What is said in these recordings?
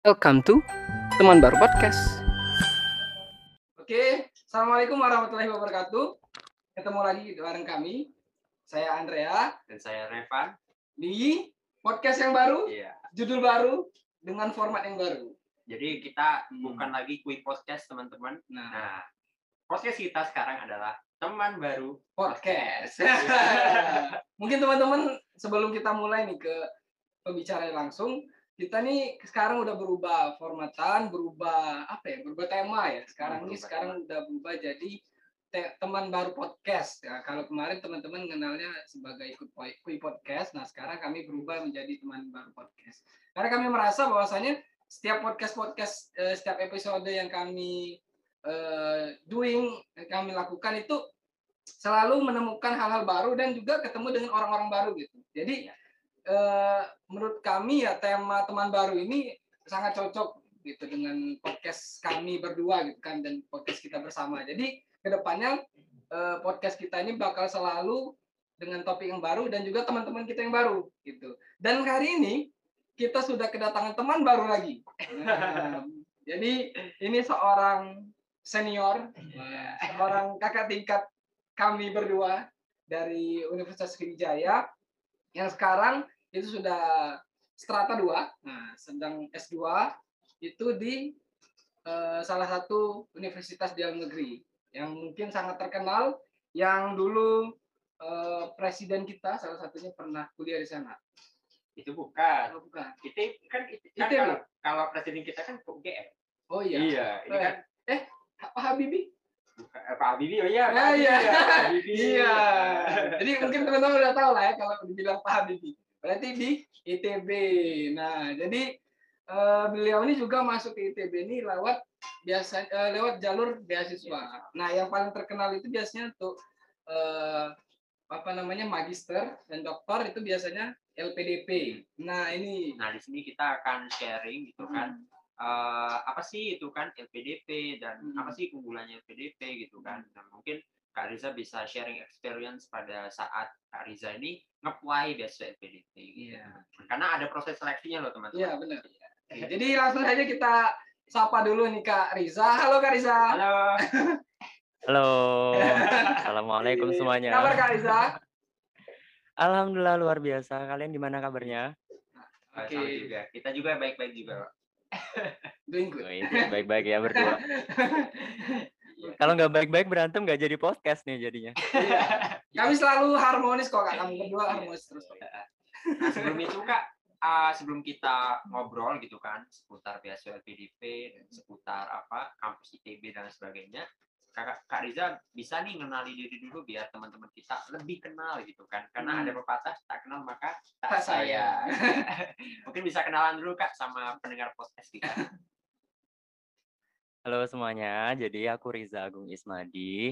Welcome to Teman Baru Podcast. Oke, Assalamualaikum warahmatullahi wabarakatuh. Ketemu lagi bareng kami. Saya Andrea dan saya Revan. di podcast yang baru, Iya. judul baru, dengan format yang baru. Jadi kita Hmm. bukan lagi quick podcast teman-teman. Nah, Nah, podcast kita sekarang adalah teman baru. podcast. Mungkin teman-teman sebelum kita mulai nih ke pembicaraan langsung, kita nih sekarang udah berubah formatan, berubah apa ya, berubah tema ya. Sekarang ini Berubah sekarang udah berubah jadi te- teman baru podcast. Ya, kalau kemarin teman-teman kenalnya sebagai ikut kui podcast, nah sekarang kami berubah menjadi teman baru podcast. Karena kami merasa bahwasanya setiap podcast-podcast, eh, setiap episode yang kami eh, doing, kami lakukan itu selalu menemukan hal-hal baru dan juga ketemu dengan orang-orang baru gitu. Jadi eh, menurut kami ya tema teman baru ini sangat cocok gitu dengan podcast kami berdua gitu kan dan podcast kita bersama. Jadi ke depannya eh, podcast kita ini bakal selalu dengan topik yang baru dan juga teman-teman kita yang baru gitu. Dan hari ini kita sudah kedatangan teman baru lagi. Nah, jadi ini seorang senior, seorang kakak tingkat kami berdua dari Universitas Sriwijaya yang sekarang itu sudah strata 2, nah sedang S2 itu di eh, salah satu universitas di dalam negeri yang mungkin sangat terkenal yang dulu eh, presiden kita salah satunya pernah kuliah di sana. Itu bukan. Oh, bukan. Itu kan itu kan ITB. kalau, kalau presiden kita kan UGM. Oh iya. ini kan Pak Habibie? bukan eh, Pak Habibie. Oh iya, Pak Ah, Habibie, iya. ya, Pak Habibie. Iya. Jadi mungkin teman-teman udah tahu lah ya kalau dibilang Pak Habibie. Berarti di ITB. Nah, jadi eh, beliau ini juga masuk ke ITB ini lewat biasa eh, lewat jalur beasiswa. Nah, yang paling terkenal itu biasanya untuk eh, apa namanya magister dan doktor itu biasanya LPDP. Nah, ini Nah, di sini kita akan sharing gitu kan. eh, apa sih itu kan LPDP dan Hmm. apa sih keunggulannya LPDP gitu kan. Nah, mungkin Kak Riza bisa sharing experience pada saat Kak Riza ini nge-apply beasiswa LPDP gitu. Iya. Karena ada proses seleksinya loh teman-teman. Iya, benar. Oke, Jadi langsung saja kita sapa dulu nih Kak Riza. Halo Kak Riza. Halo. Halo. Assalamualaikum Kabar semuanya. Kak Riza? Alhamdulillah luar biasa. Kalian gimana kabarnya? Oke. Sama juga. Kita juga baik-baik juga. Pak. Doing good. Baik-baik ya berdua. Iya. Kalau nggak baik-baik berantem nggak jadi podcast nih jadinya. Kami selalu harmonis kok Kak. Kami berdua harmonis terus. kok. Nah, sebelum itu Kak, ah, sebelum kita ngobrol gitu kan seputar beasiswa LPDP dan seputar apa kampus ITB dan sebagainya, Kak, Kak Riza bisa nih kenali diri dulu biar teman-teman kita lebih kenal gitu kan. Karena Hmm. ada pepatah tak kenal maka Tak tak sayang. Mungkin bisa kenalan dulu Kak sama pendengar podcast kita. Halo semuanya. Jadi aku Riza Agung Ismadi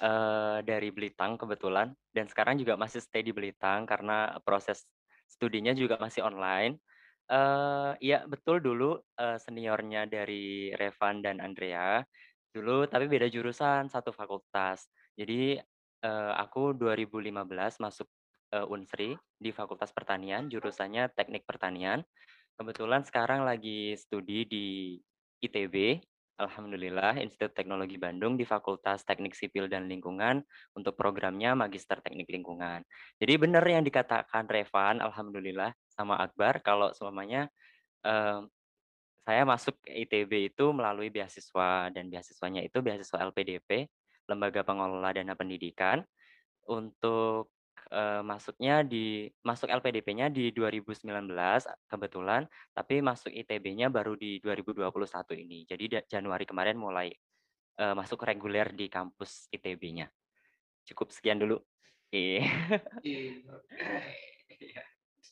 eh, dari Belitang kebetulan dan sekarang juga masih stay di Belitang karena proses studinya juga masih online. Eh ya betul dulu eh, seniornya dari Revan dan Andrea dulu tapi beda jurusan satu fakultas. Jadi eh, aku 2015 masuk eh, Unsri di Fakultas Pertanian jurusannya Teknik Pertanian. Kebetulan sekarang lagi studi di ITB Alhamdulillah, Institut Teknologi Bandung di Fakultas Teknik Sipil dan Lingkungan untuk programnya Magister Teknik Lingkungan. Jadi benar yang dikatakan Revan, Alhamdulillah, sama Akbar, kalau semuanya eh, saya masuk ITB itu melalui beasiswa, dan beasiswanya itu beasiswa LPDP, Lembaga Pengelola Dana Pendidikan, untuk eh, masuknya di masuk LPDP-nya di 2019 kebetulan tapi masuk ITB-nya baru di 2021 ini. Jadi Januari kemarin mulai eh, masuk reguler di kampus ITB-nya. Cukup sekian dulu. Iya. Iya.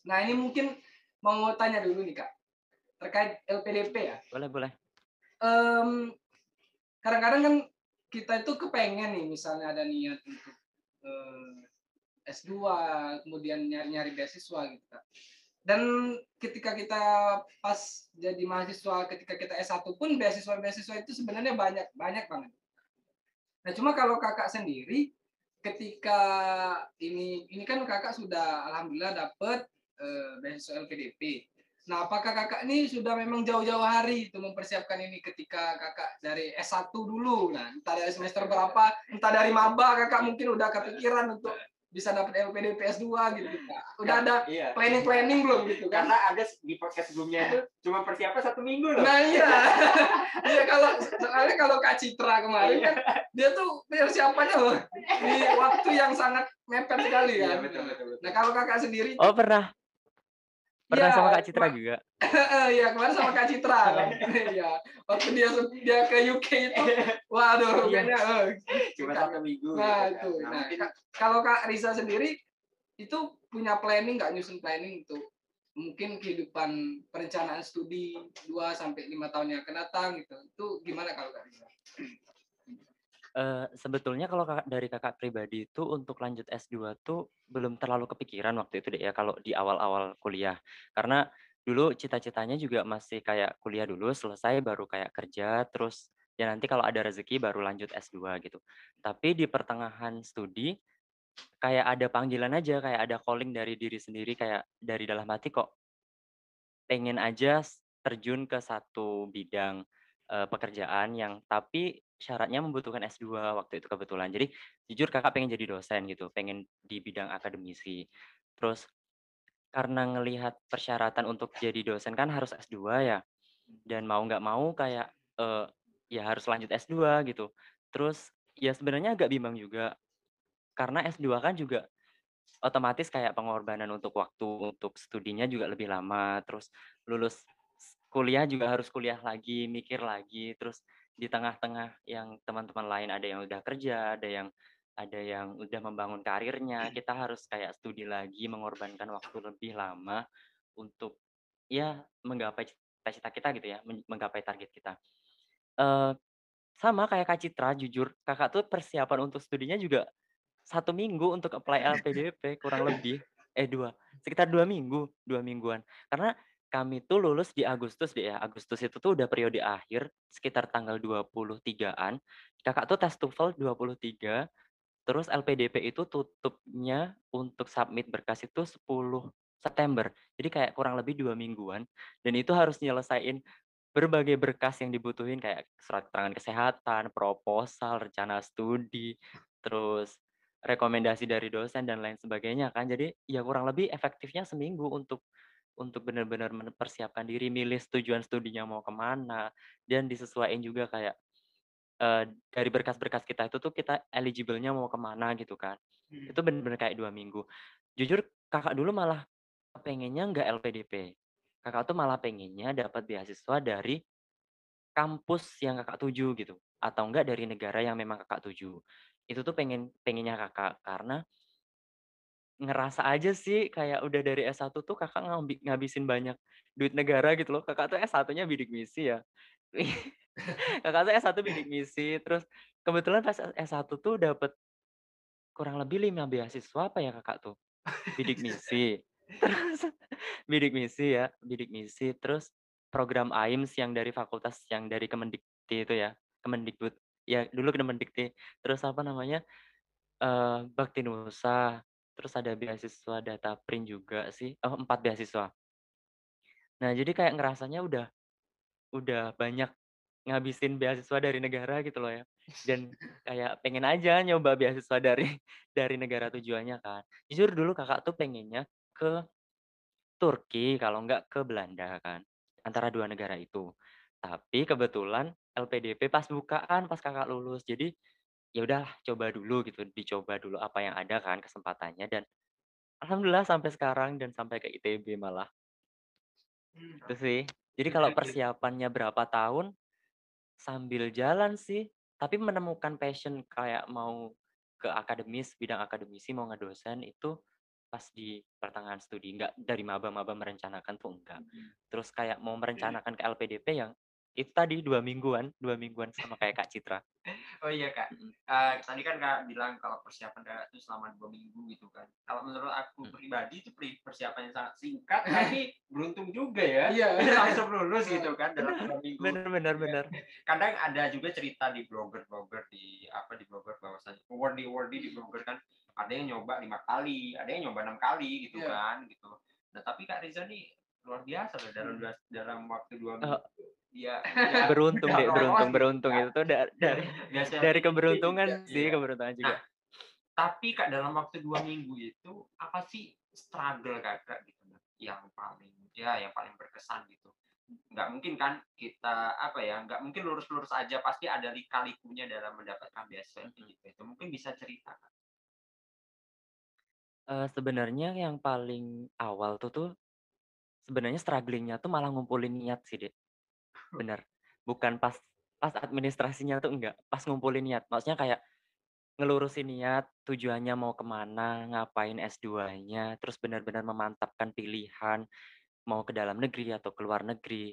Nah ini mungkin mau tanya dulu nih Kak. Terkait LPDP ya. Boleh, boleh. Em, kadang-kadang kan kita itu kepengen nih misalnya ada niat untuk S2 kemudian nyari-nyari beasiswa gitu. Dan ketika kita pas jadi mahasiswa ketika kita S1 pun beasiswa-beasiswa itu sebenarnya banyak banyak banget. Nah, cuma kalau Kakak sendiri ketika ini ini kan Kakak sudah alhamdulillah dapat eh, beasiswa LPDP. Nah, apakah kakak ini sudah memang jauh-jauh hari itu mempersiapkan ini ketika kakak dari S1 dulu? Nah, entah dari semester berapa, entah dari maba kakak mungkin udah kepikiran untuk bisa dapat LPDP S2 gitu. Kak. Udah ada Iya. planning-planning belum gitu kan? Karena ada di podcast sebelumnya itu cuma persiapan satu minggu loh. Nah iya, iya kalau soalnya kalau Kak Citra kemarin kan dia tuh persiapannya loh di waktu yang sangat mepet sekali Iya kan. betul betul. betul. Nah kalau kakak sendiri, Oh pernah. Pernah Iya, sama Kak Citra juga. Iya kemarin sama Kak Citra. Iya, waktu dia dia ke UK itu, waduh, Iya. kayaknya. eh, cuma satu minggu. Nah gitu kan. itu. Nah, Nah, kalau Kak Risa sendiri itu punya planning nggak nyusun planning untuk mungkin kehidupan perencanaan studi 2 sampai lima tahun yang akan datang gitu. Itu gimana kalau Kak Risa? Sebetulnya kalau dari kakak pribadi itu untuk lanjut S2 tuh belum terlalu kepikiran waktu itu deh ya kalau di awal-awal kuliah. Karena dulu cita-citanya juga masih kayak kuliah dulu selesai baru kayak kerja terus ya nanti kalau ada rezeki baru lanjut S2 gitu. Tapi di pertengahan studi kayak ada panggilan aja, kayak ada calling dari diri sendiri kayak dari dalam hati kok pengen aja terjun ke satu bidang eh, pekerjaan yang tapi syaratnya membutuhkan S2 waktu itu kebetulan. Jadi jujur kakak pengen jadi dosen gitu, pengen di bidang akademisi. Terus karena ngelihat persyaratan untuk jadi dosen kan harus S2 ya. Dan mau nggak mau kayak eh, ya harus lanjut S2 gitu. Terus ya sebenarnya agak bimbang juga karena S2 kan juga otomatis kayak pengorbanan untuk waktu untuk studinya juga lebih lama terus lulus kuliah juga harus kuliah lagi mikir lagi terus di tengah-tengah yang teman-teman lain ada yang udah kerja ada yang ada yang udah membangun karirnya kita harus kayak studi lagi mengorbankan waktu lebih lama untuk ya menggapai cita-cita kita gitu ya men- menggapai target kita. Eh sama kayak Kak Citra jujur kakak tuh persiapan untuk studinya juga satu minggu untuk apply LPDP kurang lebih eh dua sekitar dua minggu dua mingguan. Karena kami tuh lulus di Agustus deh ya Agustus itu tuh udah periode akhir sekitar tanggal 23-an kakak tuh tes TOEFL 23 terus LPDP itu tutupnya untuk submit berkas itu 10 September jadi kayak kurang lebih dua mingguan dan itu harus nyelesain berbagai berkas yang dibutuhin kayak surat keterangan kesehatan, proposal, rencana studi, terus rekomendasi dari dosen dan lain sebagainya kan. Jadi ya kurang lebih efektifnya seminggu untuk untuk benar-benar mempersiapkan diri, milih tujuan studinya mau ke mana, dan disesuaikan juga kayak eh, dari berkas-berkas kita itu tuh kita eligible-nya mau ke mana gitu kan. Itu benar-benar kayak dua minggu. Jujur kakak dulu malah pengennya nggak LPDP. Kakak tuh malah pengennya dapat beasiswa dari kampus yang kakak tuju gitu atau enggak dari negara yang memang kakak tuju itu tuh pengen pengennya kakak karena ngerasa aja sih kayak udah dari S1 tuh kakak ngambi- ngabisin banyak duit negara gitu loh. Kakak tuh S1-nya bidik misi ya? Kakak tuh S1 bidik misi terus kebetulan pas S1 tuh dapet kurang lebih lima beasiswa apa ya kakak tuh? Bidik misi. Terus bidik misi ya bidik misi. Terus program AIMS yang dari fakultas yang dari Kemendikti itu ya Kemendikbud. Ya dulu Kemendikti. Terus apa namanya eh Bakti Nusa terus ada beasiswa data print juga sih oh empat beasiswa. Nah jadi kayak ngerasanya udah udah banyak ngabisin beasiswa dari negara gitu loh ya. Dan kayak pengen aja nyoba beasiswa dari dari negara tujuannya kan. Jujur dulu kakak tuh pengennya ke Turki kalau nggak ke Belanda kan antara dua negara itu. Tapi kebetulan LPDP pas bukaan pas kakak lulus. Jadi ya udah coba dulu gitu dicoba dulu apa yang ada kan kesempatannya dan alhamdulillah sampai sekarang dan sampai ke ITB malah. Itu sih. Jadi kalau persiapannya berapa tahun sambil jalan sih tapi menemukan passion kayak mau ke akademis bidang akademisi mau ngedosen itu pas di pertengahan studi. Nggak dari maba-maba merencanakan tuh enggak. Terus kayak mau merencanakan ke LPDP yang itu tadi dua mingguan dua mingguan sama kayak Kak Citra Oh iya kak. Eh, tadi kan kak bilang kalau persiapan kakak itu selama dua minggu gitu kan. Kalau menurut aku Hmm. pribadi itu pri- persiapan yang sangat singkat, tapi beruntung juga ya. Iya. Langsung lulus gitu kan dalam dua minggu. bener bener bener Kadang ada juga cerita di blogger-blogger di apa di blogger bahwasanya wordy wordy di blogger kan ada yang nyoba lima kali, ada yang nyoba enam kali gitu Iya. kan gitu. Nah tapi kak Riza nih luar biasa loh dalam dua- dalam waktu dua Eh, minggu. Iya. beruntung deh, beruntung, gitu. beruntung Nggak- itu tuh da- dari biasa dari PDP keberuntungan sih, iya. keberuntungan juga. Nah, tapi kak dalam waktu dua minggu itu apa sih struggle kakak gitu yang paling ya yang paling berkesan gitu nggak mungkin kan kita apa ya nggak mungkin lurus-lurus aja pasti ada lika-likunya dalam mendapatkan beasiswa LPDP itu mungkin bisa cerita Kak. Eh, sebenarnya yang paling awal tuh tuh sebenarnya strugglingnya tuh malah ngumpulin niat sih, Dek. Bener. Bukan pas pas administrasinya tuh enggak, pas ngumpulin niat. Maksudnya kayak ngelurusin niat, tujuannya mau ke mana, ngapain S2-nya, terus benar-benar memantapkan pilihan mau ke dalam negeri atau ke luar negeri.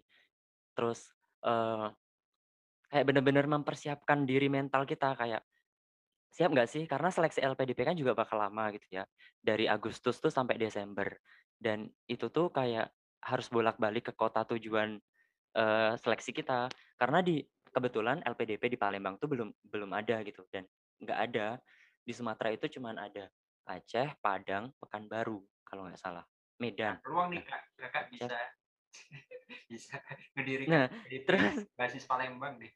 Terus eh, kayak benar-benar mempersiapkan diri mental kita kayak siap nggak sih? Karena seleksi LPDP kan juga bakal lama gitu ya. Dari Agustus tuh sampai Desember. Dan itu tuh kayak harus bolak-balik ke kota tujuan seleksi kita. Karena di kebetulan LPDP di Palembang tuh belum belum ada gitu dan nggak ada di Sumatera itu cuman ada Aceh, Padang, Pekanbaru kalau nggak salah, Medan. peluang nih kak kakak Siap. bisa bisa ngedirikan Nah, LPDP terus basis Palembang deh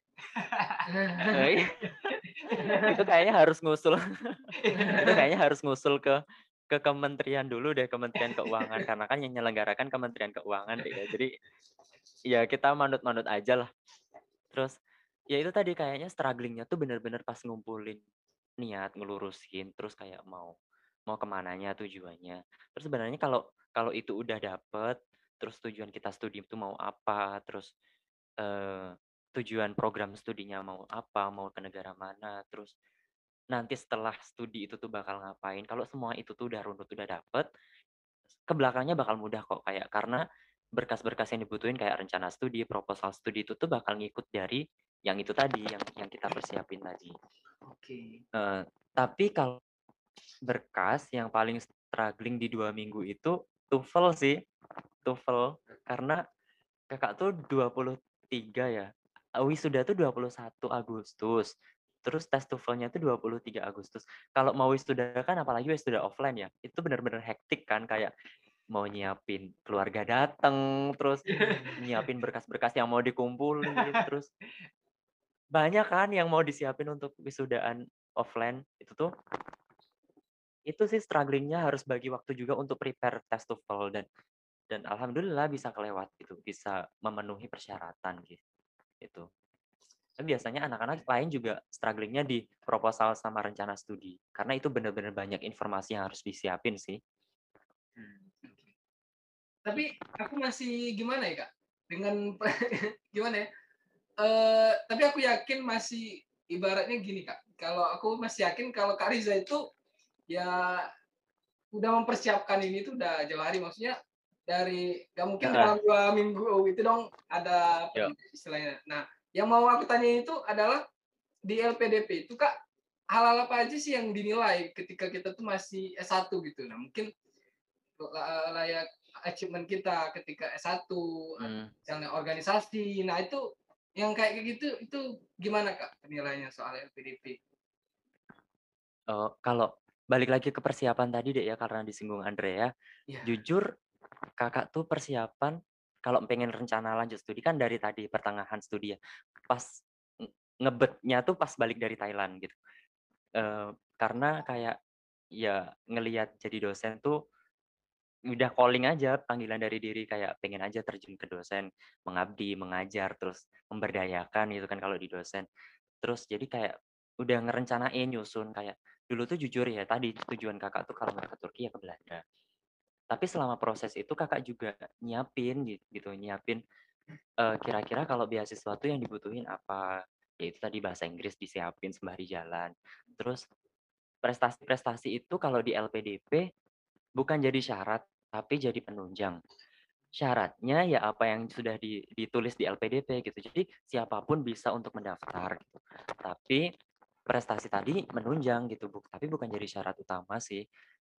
eh, itu kayaknya harus ngusul itu kayaknya harus ngusul ke ke kementerian dulu deh Kementerian Keuangan karena kan yang menyelenggarakan Kementerian Keuangan deh ya. Jadi ya kita manut-manut aja lah. Terus ya itu tadi kayaknya strugglingnya tuh bener-bener pas ngumpulin niat ngelurusin terus kayak mau mau ke mananya tujuannya. Terus sebenarnya kalau kalau itu udah dapet terus tujuan kita studi itu mau apa terus eh, tujuan program studinya mau apa mau ke negara mana terus nanti setelah studi itu tuh bakal ngapain kalau semua itu tuh udah runut udah dapet ke belakangnya bakal mudah kok kayak karena berkas-berkas yang dibutuhin kayak rencana studi proposal studi itu tuh bakal ngikut dari yang itu tadi yang yang kita persiapin tadi. Oke. Eh, tapi kalau berkas yang paling struggling di dua minggu itu TOEFL sih TOEFL. Karena kakak tuh 23 ya wisuda tuh 21 Agustus terus tes TOEFL-nya tuh 23 Agustus. Kalau mau wisuda kan apalagi wisuda offline ya itu benar-benar hektik kan kayak mau nyiapin keluarga dateng terus nyiapin berkas-berkas yang mau dikumpulin terus banyak kan yang mau disiapin untuk wisudaan offline. Itu tuh itu sih strugglingnya harus bagi waktu juga untuk prepare tes TOEFL dan dan alhamdulillah bisa kelewat gitu bisa memenuhi persyaratan gitu. Itu biasanya anak-anak lain juga strugglingnya di proposal sama rencana studi karena itu benar-benar banyak informasi yang harus disiapin sih Tapi aku masih gimana ya kak? Dengan gimana ya? Eh, tapi aku yakin masih ibaratnya gini kak. Kalau aku masih yakin kalau Kak Riza itu ya udah mempersiapkan ini tuh udah jauh hari maksudnya dari nggak mungkin Nah. dalam dua minggu itu dong ada apa Ya. istilahnya. Nah, yang mau aku tanya itu adalah di LPDP itu kak hal-hal apa aja sih yang dinilai ketika kita tuh masih S1 gitu. Nah, mungkin la- layak achievement kita ketika S1 Hmm. misalnya organisasi. Nah, itu yang kayak gitu itu gimana Kak penilaiannya soal LPDP? Eh, kalau balik lagi ke persiapan tadi deh ya karena disinggung Andrea Iya. jujur kakak tuh persiapan kalau pengen rencana lanjut studi kan dari tadi pertengahan studi ya pas nge- ngebetnya tuh pas balik dari Thailand gitu Eh, karena kayak ya ngelihat jadi dosen tuh udah calling aja panggilan dari diri kayak pengen aja terjun ke dosen mengabdi mengajar terus memberdayakan gitu kan kalau di dosen. Terus jadi kayak udah ngerencanain nyusun kayak dulu tuh jujur ya tadi tujuan kakak tuh kalau ke Turki ya ke Belanda. Tapi selama proses itu kakak juga nyiapin gitu, nyiapin eh, kira-kira kalau beasiswa tuh yang dibutuhin apa? Yaitu tadi bahasa Inggris disiapin sembari jalan. Terus prestasi-prestasi itu kalau di LPDP bukan jadi syarat tapi jadi penunjang. Syaratnya ya apa yang sudah di- ditulis di LPDP gitu. Jadi siapa pun bisa untuk mendaftar gitu. Tapi prestasi tadi menunjang gitu bu tapi bukan jadi syarat utama sih.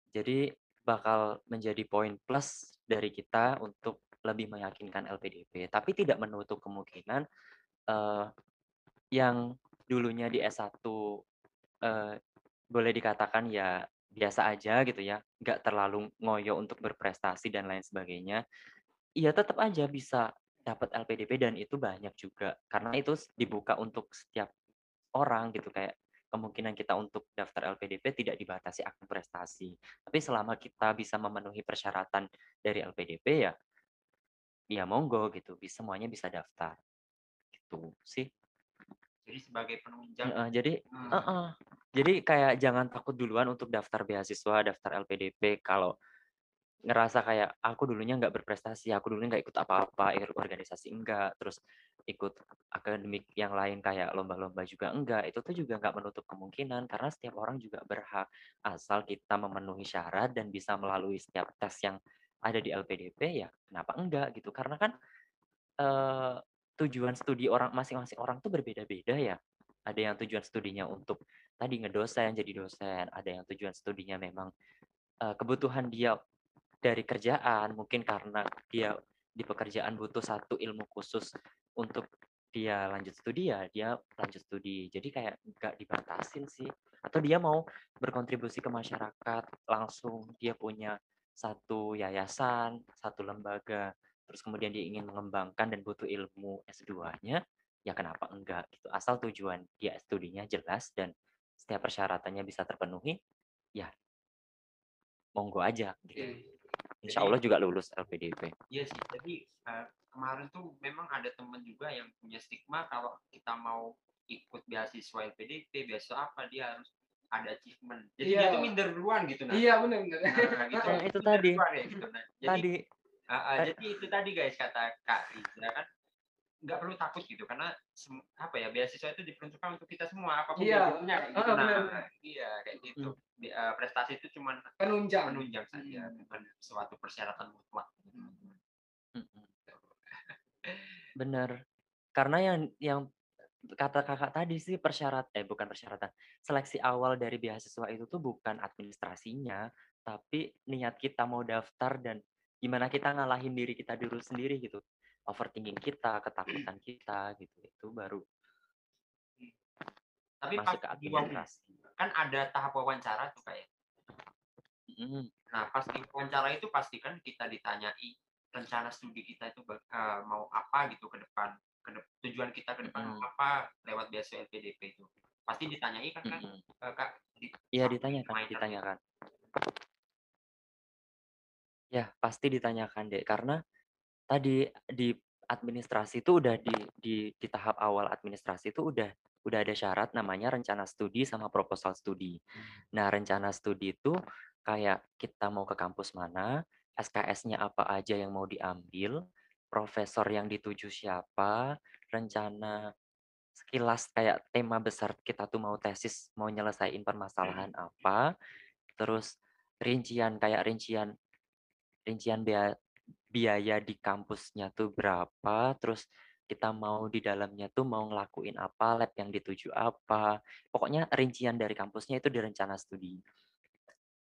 Jadi bakal menjadi poin plus dari kita untuk lebih meyakinkan LPDP tapi tidak menutup kemungkinan eh, yang dulunya di S1 eh, boleh dikatakan ya biasa aja gitu ya nggak terlalu ngoyo untuk berprestasi dan lain sebagainya Iya tetap aja bisa dapat LPDP dan itu banyak juga. Karena itu dibuka untuk setiap orang gitu, kayak kemungkinan kita untuk daftar LPDP tidak dibatasi akan prestasi. Tapi selama kita bisa memenuhi persyaratan dari LPDP ya ya monggo gitu, bis semuanya bisa daftar. Gitu sih. Jadi sebagai penunjang Heeh, jadi Hmm. heeh, jadi kayak jangan takut duluan untuk daftar beasiswa, daftar LPDP kalau ngerasa kayak, "Aku dulunya nggak berprestasi, aku dulunya nggak ikut apa-apa, ikut organisasi enggak, terus ikut akademik yang lain kayak lomba-lomba juga enggak." Itu tuh juga nggak menutup kemungkinan karena setiap orang juga berhak, asal kita memenuhi syarat dan bisa melalui setiap tes yang ada di LPDP, ya kenapa enggak gitu. Karena kan, eee, tujuan studi orang masing-masing orang tuh berbeda-beda ya. Ada yang tujuan studinya untuk tadi ngedosen, jadi dosen, ada yang tujuan studinya memang, eee, kebutuhan dia dari kerjaan, mungkin karena dia di pekerjaan butuh satu ilmu khusus untuk dia lanjut studi, ya dia lanjut studi. Jadi kayak nggak dibatasin sih. Atau dia mau berkontribusi ke masyarakat, langsung dia punya satu yayasan, satu lembaga, terus kemudian dia ingin mengembangkan dan butuh ilmu S2-nya, ya kenapa enggak gitu. Asal tujuan dia studinya jelas dan setiap persyaratannya bisa terpenuhi, ya monggo aja gitu. Insya Jadi Allah juga lulus LPDP. Iya sih, jadi eh, kemarin tuh memang ada teman juga yang punya stigma kalau kita mau ikut beasiswa LPDP, beasiswa apa dia harus ada achievement. Jadi dia Iya. tuh minder duluan gitu nah. Iya benar benar. Nah, gitu. Nah, itu Minder tadi. duluan ya, gitu. Nah, jadi Tadi ah, Eh. jadi itu tadi guys kata Kak Riza kan nggak perlu takut gitu karena apa ya beasiswa itu diperuntukkan untuk kita semua apa pun Iya. bentuknya kayak gitu. Ah, Nah, benar. iya kayak gitu. Eh, prestasi itu cuma Penunjang. penunjang saja, Hmm. bukan suatu persyaratan mutlak. Mm-mm. bener. Karena yang yang kata kakak tadi sih persyarat eh bukan persyaratan seleksi awal dari beasiswa itu tuh bukan administrasinya, tapi niat kita mau daftar dan gimana kita ngalahin diri kita dulu sendiri gitu. Overthinking kita, ketakutan kita gitu. Itu baru Tapi masuk ke pas di waw- administrasi. kan ada tahap wawancara tuh kayak. Mm, Nah, pas di wawancara itu pastikan kita ditanyai rencana studi kita itu eh, mau apa gitu ke depan. Ke dep- tujuan kita ke depan Mm-mm. apa lewat beasiswa LPDP itu. Pasti ditanyai kan, kan eh, Kak? Di- Iya sama ditanyakan, ditanyakan. Ya pasti ditanyakan deh karena tadi di administrasi itu udah di di di tahap awal administrasi itu udah udah ada syarat namanya rencana studi sama proposal studi. Nah, rencana studi itu kayak kita mau ke kampus mana, SKS-nya apa aja yang mau diambil, profesor yang dituju siapa, rencana sekilas kayak tema besar kita tuh mau tesis, mau nyelesain permasalahan apa, terus rincian kayak rincian rincian bea- biaya di kampusnya tuh berapa, terus kita mau di dalamnya tuh mau ngelakuin apa, lab yang dituju apa. Pokoknya rincian dari kampusnya itu di rencana studi.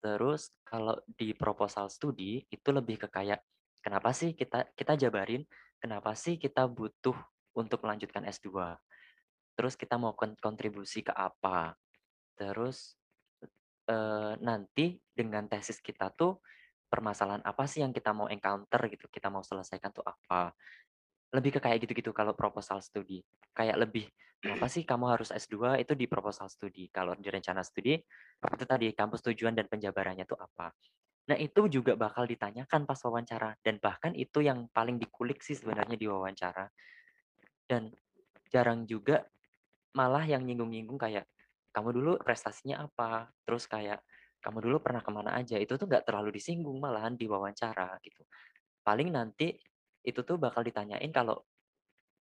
Terus kalau di proposal studi itu lebih ke kayak kenapa sih kita kita jabarin kenapa sih kita butuh untuk melanjutkan S2. Terus kita mau kon- kontribusi ke apa. Terus eh, nanti dengan tesis kita tuh permasalahan apa sih yang kita mau encounter gitu, kita mau selesaikan tuh apa. Lebih ke kayak gitu-gitu kalau proposal studi. Kayak lebih kenapa sih kamu harus S2 itu di proposal studi. Kalau di rencana studi itu tadi kampus tujuan dan penjabarannya tuh apa. Nah, itu juga bakal ditanyakan pas wawancara dan bahkan itu yang paling dikulik sih sebenarnya di wawancara. Dan jarang juga malah yang nyinggung-nyinggung kayak kamu dulu prestasinya apa, terus kayak kamu dulu pernah ke mana aja, itu tuh nggak terlalu disinggung malahan di wawancara gitu. Paling nanti itu tuh bakal ditanyain kalau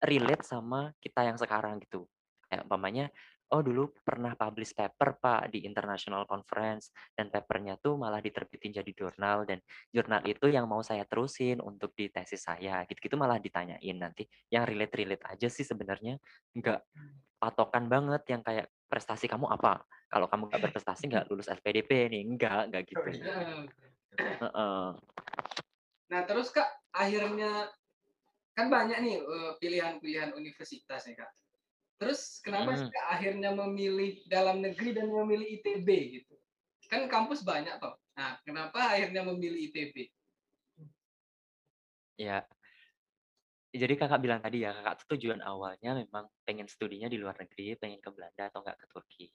relate sama kita yang sekarang gitu. Kayak umpamanya, oh dulu pernah publish paper Pak di international conference dan papernya tuh malah diterbitin jadi jurnal dan jurnal itu yang mau saya terusin untuk di tesis saya gitu-gitu malah ditanyain nanti yang relate-relate aja sih sebenarnya nggak patokan banget yang kayak prestasi kamu apa kalau kamu nggak berprestasi nggak lulus LPDP nih enggak enggak gitu Nah, Heeh. Nah terus kak akhirnya kan banyak nih eh, pilihan-pilihan universitas nih kak. Terus kenapa sih Mm. Kak akhirnya memilih dalam negeri dan memilih ITB gitu? Kan kampus banyak toh. Nah kenapa akhirnya memilih ITB? Ya. Jadi Kakak bilang tadi ya, Kakak tuh tujuan awalnya memang pengen studinya di luar negeri, pengen ke Belanda atau enggak ke Turki.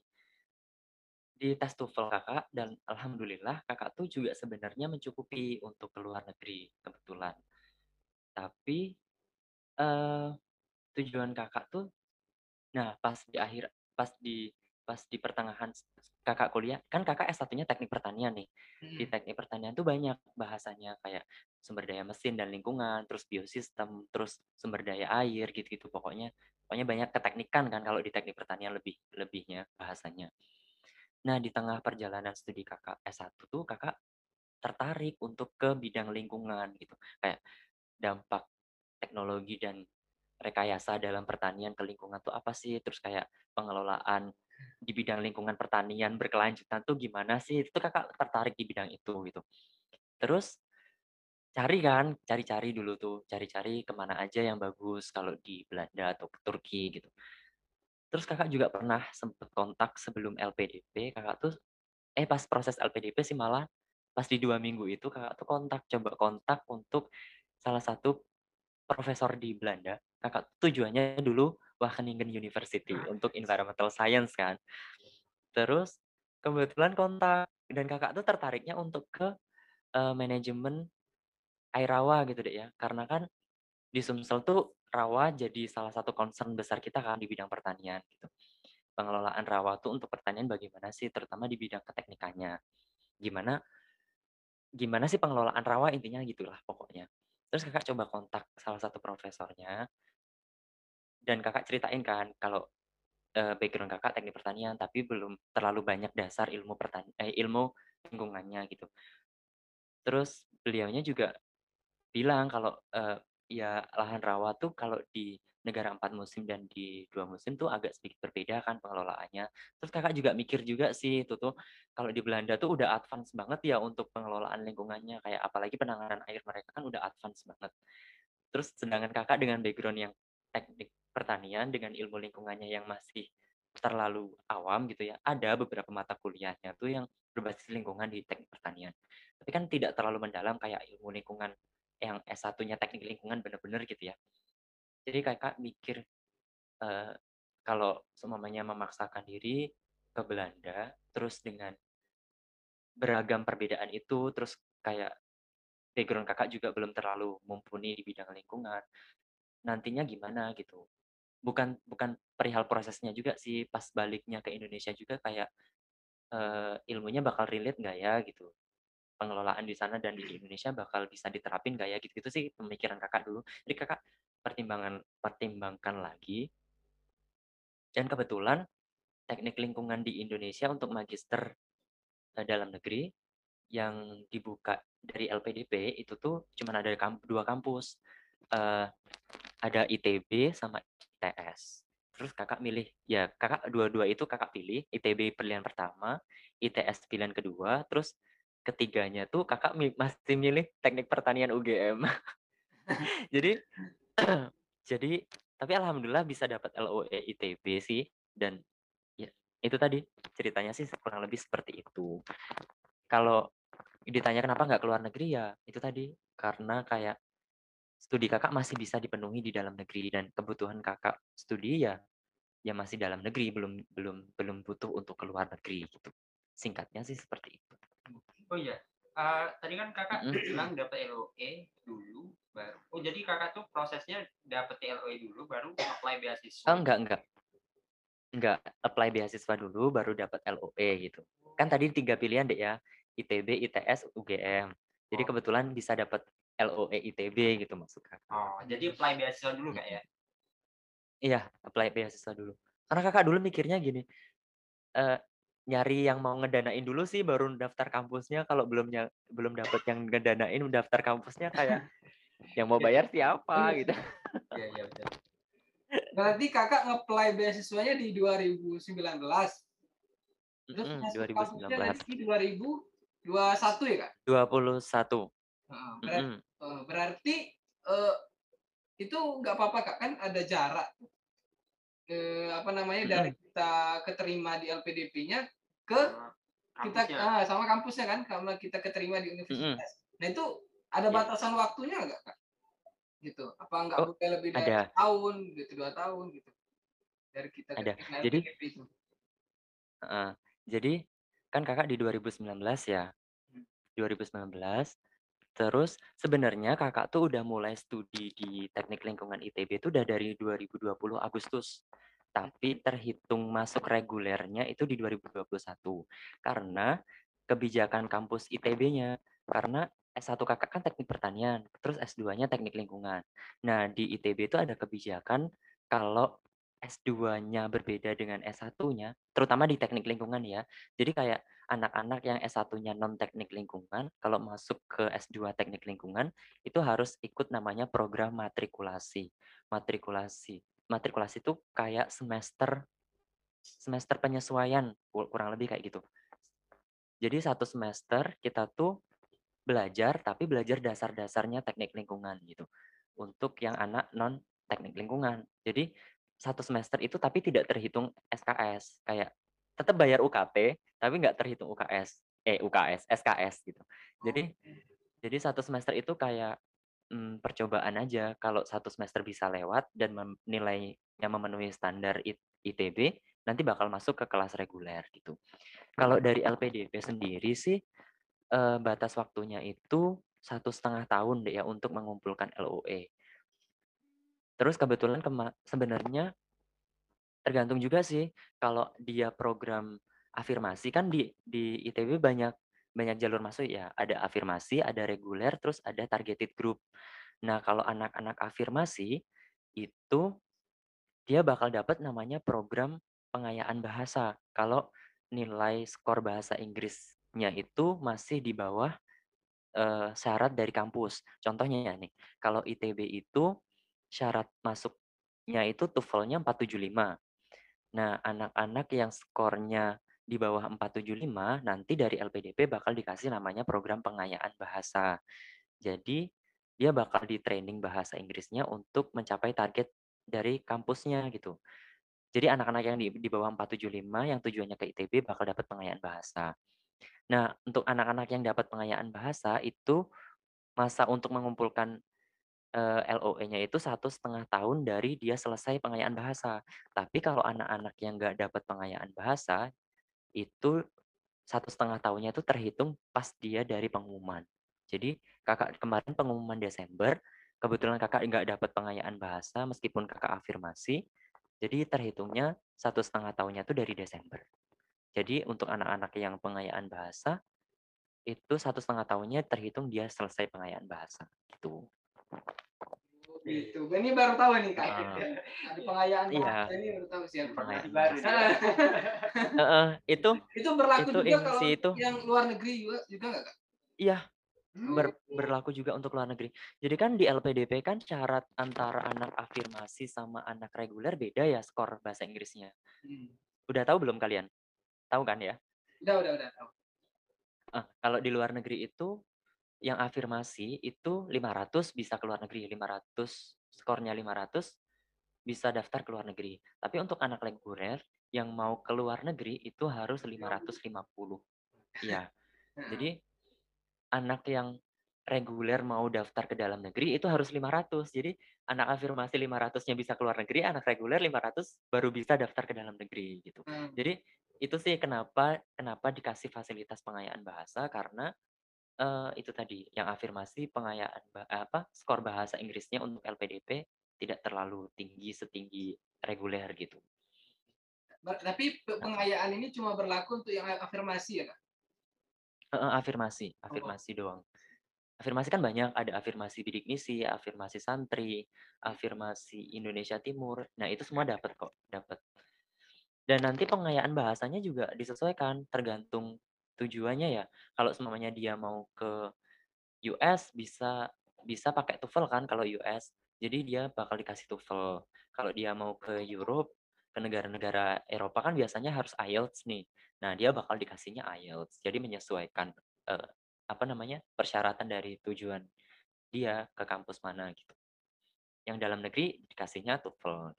Di tes TOEFL Kakak dan alhamdulillah Kakak tuh juga sebenarnya mencukupi untuk ke luar negeri, kebetulan. Tapi, eee, tujuan Kakak tuh nah pas di akhir pas di pas di pertengahan s Kakak kuliah, kan Kakak S1-nya Teknik Pertanian nih. Di Mhm. Teknik Pertanian tuh banyak bahasanya kayak sumber daya mesin dan lingkungan, terus biosistem, terus sumber daya air, gitu-gitu pokoknya. Pokoknya banyak keteknikan kan kalau di Teknik Pertanian lebih lebihnya bahasanya. Nah, di tengah perjalanan studi Kakak S1 tuh Kakak tertarik untuk ke bidang lingkungan gitu, kayak dampak teknologi dan rekayasa dalam pertanian ke lingkungan tuh apa sih? Terus kayak pengelolaan di bidang lingkungan pertanian berkelanjutan tuh gimana sih? Itu Kakak tertarik di bidang itu gitu. Terus cari kan, cari-cari dulu tuh, cari-cari ke mana aja yang bagus kalau di Belanda atau ke Turki gitu. Terus Kakak juga pernah sempet kontak sebelum LPDP, Kakak tuh eh pas proses LPDP sih malah, pas di 2 minggu itu Kakak tuh kontak, coba kontak untuk salah satu profesor di Belanda. Kakak tujuannya dulu Wageningen University untuk Environmental Science kan. Terus kebetulan kontak dan Kakak tuh tertariknya untuk ke, eee, manajemen air rawa gitu, Dek, ya. Karena kan di Sumsel tuh rawa jadi salah satu concern besar kita kan di bidang pertanian gitu. Pengelolaan rawa tuh untuk pertanian bagaimana sih, terutama di bidang keteknikannya. Gimana gimana sih pengelolaan rawa, intinya gitulah pokoknya. Terus Kakak coba kontak salah satu profesornya dan Kakak ceritain kan kalau, background Kakak teknik pertanian, tapi belum terlalu banyak dasar ilmu pertan eh, ilmu lingkungannya gitu. Terus beliaunya juga bilang kalau, eee, ya lahan rawa tuh kalau di negara 4 musim dan di 2 musim tuh agak sedikit berbeda kan pengelolaannya. Terus Kakak juga mikir juga sih itu tuh, kalau di Belanda tuh udah advance banget ya untuk pengelolaan lingkungannya, kayak apalagi penanganan air mereka kan udah advance banget. Terus sedangkan Kakak dengan background yang teknik pertanian, dengan ilmu lingkungannya yang masih terlalu awam gitu ya, ada beberapa mata kuliahnya tuh yang berbasis lingkungan di teknik pertanian. Tapi kan tidak terlalu mendalam kayak ilmu lingkungan yang S1-nya teknik lingkungan bener-bener gitu ya. Jadi Kakak mikir, eee, kalau seumpamanya memaksakan diri ke Belanda, terus dengan beragam perbedaan itu, terus kayak background Kakak juga belum terlalu mumpuni di bidang lingkungan, nantinya gimana gitu. Bukan bukan perihal prosesnya juga sih, pas baliknya ke Indonesia juga kayak, eee, ilmunya bakal relate nggak ya gitu. Pengelolaan di sana dan di Indonesia bakal bisa diterapin nggak ya, gitu-gitu sih pemikiran Kakak dulu. Jadi Kakak pertimbangan pertimbangkan lagi dan kebetulan teknik lingkungan di Indonesia untuk magister, dalam negeri yang dibuka dari LPDP itu tuh cuman ada kamp 2 kampus, eee, ada ITB sama ITS. Terus Kakak milih ya Kakak dua-dua itu Kakak pilih, ITB pilihan pertama, ITS pilihan kedua, terus ketiganya tuh Kakak masih milih Teknik Pertanian UGM. Jadi jadi tapi alhamdulillah bisa dapat LOE ITB sih dan ya itu tadi, ceritanya sih kurang lebih seperti itu. Kalau ditanya kenapa nggak ke luar negeri, ya itu tadi, karena kayak studi Kakak masih bisa dipenuhi di dalam negeri dan kebutuhan Kakak studi ya ya masih dalam negeri, belum belum belum butuh untuk ke luar negeri gitu. Singkatnya sih seperti itu. Oh iya, eee, tadi kan Kakak bilang dapat LOE dulu baru oh jadi Kakak tuh prosesnya dapat LOE dulu baru apply beasiswa Oh, enggak enggak. Enggak, apply beasiswa dulu baru dapat LOE gitu. Kan tadi 3 pilihan, Dek, ya, ITB, ITS, UGM. Jadi Oh. kebetulan bisa dapat LOE ITB gitu maksud Kakak. Oh, jadi apply beasiswa dulu Kak ya? Iya, apply beasiswa dulu. Karena Kakak dulu mikirnya gini, eee, nyari yang mau ngedanain dulu sih baru daftar kampusnya, kalau belum belum dapet yang ngedanain daftar kampusnya kayak yang mau Iya. bayar siapa gitu. Iya iya. Berarti Kakak nge-apply beasiswanya di 2019? Terus kampusnya 2019. nanti di 2021 ya, Kak? 21. Heeh, berat Mhm. eee, berarti, eee, itu nggak apa-apa, Kak, kan ada jarak. Eee, apa namanya, dari kita keterima di LPDP-nya ke Sama kita kampusnya? ah, sama kampusnya kan, karena kita keterima di universitas. Nah itu ada Iya. batasan waktunya nggak, Kak? gitu. Apa nggak Oh, boleh lebih dari ada. tahun gitu, dua tahun gitu? Dari kita Ada. ketika Jadi itu. heeh, jadi kan Kakak di 2019 ya? Hmm. 2019, terus sebenarnya Kakak tuh udah mulai studi di Teknik Lingkungan ITB itu udah dari 2020 Agustus. Tapi terhitung masuk regulernya itu di 2021. Karena kebijakan kampus ITB-nya. Karena S1 Kakak kan Teknik Pertanian, terus S2-nya Teknik Lingkungan. Nah, di ITB itu ada kebijakan kalau S2-nya berbeda dengan S1-nya, terutama di Teknik Lingkungan ya. Jadi kayak anak-anak yang S1-nya non Teknik Lingkungan, kalau masuk ke S2 Teknik Lingkungan, itu harus ikut namanya program matrikulasi. Matrikulasi. Matrikulasi itu kayak semester semester penyesuaian, ku- kurang lebih kayak gitu. Jadi satu semester kita tuh belajar, tapi belajar dasar-dasarnya teknik lingkungan gitu. Untuk yang anak non teknik lingkungan. Jadi satu semester itu tapi tidak terhitung SKS. Kayak tetap bayar UKT, tapi nggak terhitung UKS. Eh UKS, SKS gitu. Jadi jadi satu semester itu kayak mm, percobaan aja. Kalau satu semester bisa lewat dan mem- nilainya memenuhi standar ITB, nanti bakal masuk ke kelas reguler gitu. Kalau dari LPDP sendiri sih eh, batas waktunya itu satu setengah tahun deh ya untuk mengumpulkan LOE. Terus kebetulan kema- sebenarnya tergantung juga sih kalau dia program afirmasi kan di di ITB banyak banyak jalur masuk ya. Ada afirmasi, ada reguler, terus ada targeted group. Nah, kalau anak-anak afirmasi itu dia bakal dapat namanya program pengayaan bahasa. Kalau nilai skor bahasa Inggrisnya itu masih di bawah eh, syarat dari kampus. Contohnya ya nih, kalau ITB itu syarat masuknya itu TOEFL-nya 475. Nah, anak-anak yang skornya di bawah 475 nanti dari LPDP bakal dikasih namanya program pengayaan bahasa. Jadi, dia bakal di training bahasa Inggrisnya untuk mencapai target dari kampusnya gitu. Jadi anak-anak yang di, di bawah 475 yang tujuannya ke ITB bakal dapat pengayaan bahasa. Nah, untuk anak-anak yang dapat pengayaan bahasa itu masa untuk mengumpulkan eh, LOE-nya itu satu setengah tahun dari dia selesai pengayaan bahasa. Tapi kalau anak-anak yang nggak dapat pengayaan bahasa itu satu setengah tahunnya itu terhitung pas dia dari pengumuman. Jadi kakak kemarin pengumuman Desember, kebetulan kakak nggak dapat pengayaan bahasa meskipun kakak afirmasi, jadi terhitungnya satu setengah tahunnya itu dari Desember. Jadi untuk anak-anak yang pengayaan bahasa itu satu setengah tahunnya terhitung dia selesai pengayaan bahasa gitu. Gitu. Ini baru tahu nih kak. Ah. Ada pengayaan Iya. ini baru tahu sih. Pengayaan baru. Heeh, itu itu berlaku itu juga kalau itu. yang luar negeri juga juga nggak kak? iya Hmm. ber- berlaku juga untuk luar negeri. Jadi kan di LPDP kan syarat antara anak afirmasi sama anak reguler beda ya skor bahasa Inggrisnya. Hmm. Udah tahu belum kalian? Tahu kan ya? Udah udah udah tahu. Ah, kalau di luar negeri itu yang afirmasi itu 500 bisa ke luar negeri, 500 skornya 500 bisa daftar ke luar negeri. Tapi untuk anak reguler yang mau ke luar negeri itu harus 550. Iya. Jadi anak yang reguler mau daftar ke dalam negeri itu harus 500. Jadi anak afirmasi 500-nya bisa ke luar negeri, anak reguler 500 baru bisa daftar ke dalam negeri gitu. hmm. Jadi itu sih kenapa kenapa dikasih fasilitas pengayaan bahasa karena eh, itu tadi yang afirmasi pengayaan ba- apa skor bahasa Inggrisnya untuk LPDP tidak terlalu tinggi setinggi reguler gitu. Tapi pe- pengayaan ini cuma berlaku untuk yang afirmasi ya kak? Eh, afirmasi, afirmasi doang. Afirmasi kan banyak, ada afirmasi bidik misi, afirmasi santri, afirmasi Indonesia Timur. Nah, itu semua dapat kok, dapat. Dan nanti pengayaan bahasanya juga disesuaikan tergantung tujuannya ya. Kalau semuanya dia mau ke US bisa bisa pakai TOEFL kan kalau US. Jadi dia bakal dikasih TOEFL. Kalau dia mau ke Europe, ke negara-negara Eropa kan biasanya harus IELTS nih. Nah, dia bakal dikasihnya IELTS. Jadi menyesuaikan eh, apa namanya? persyaratan dari tujuan dia ke kampus mana gitu. Yang dalam negeri dikasihnya TOEFL.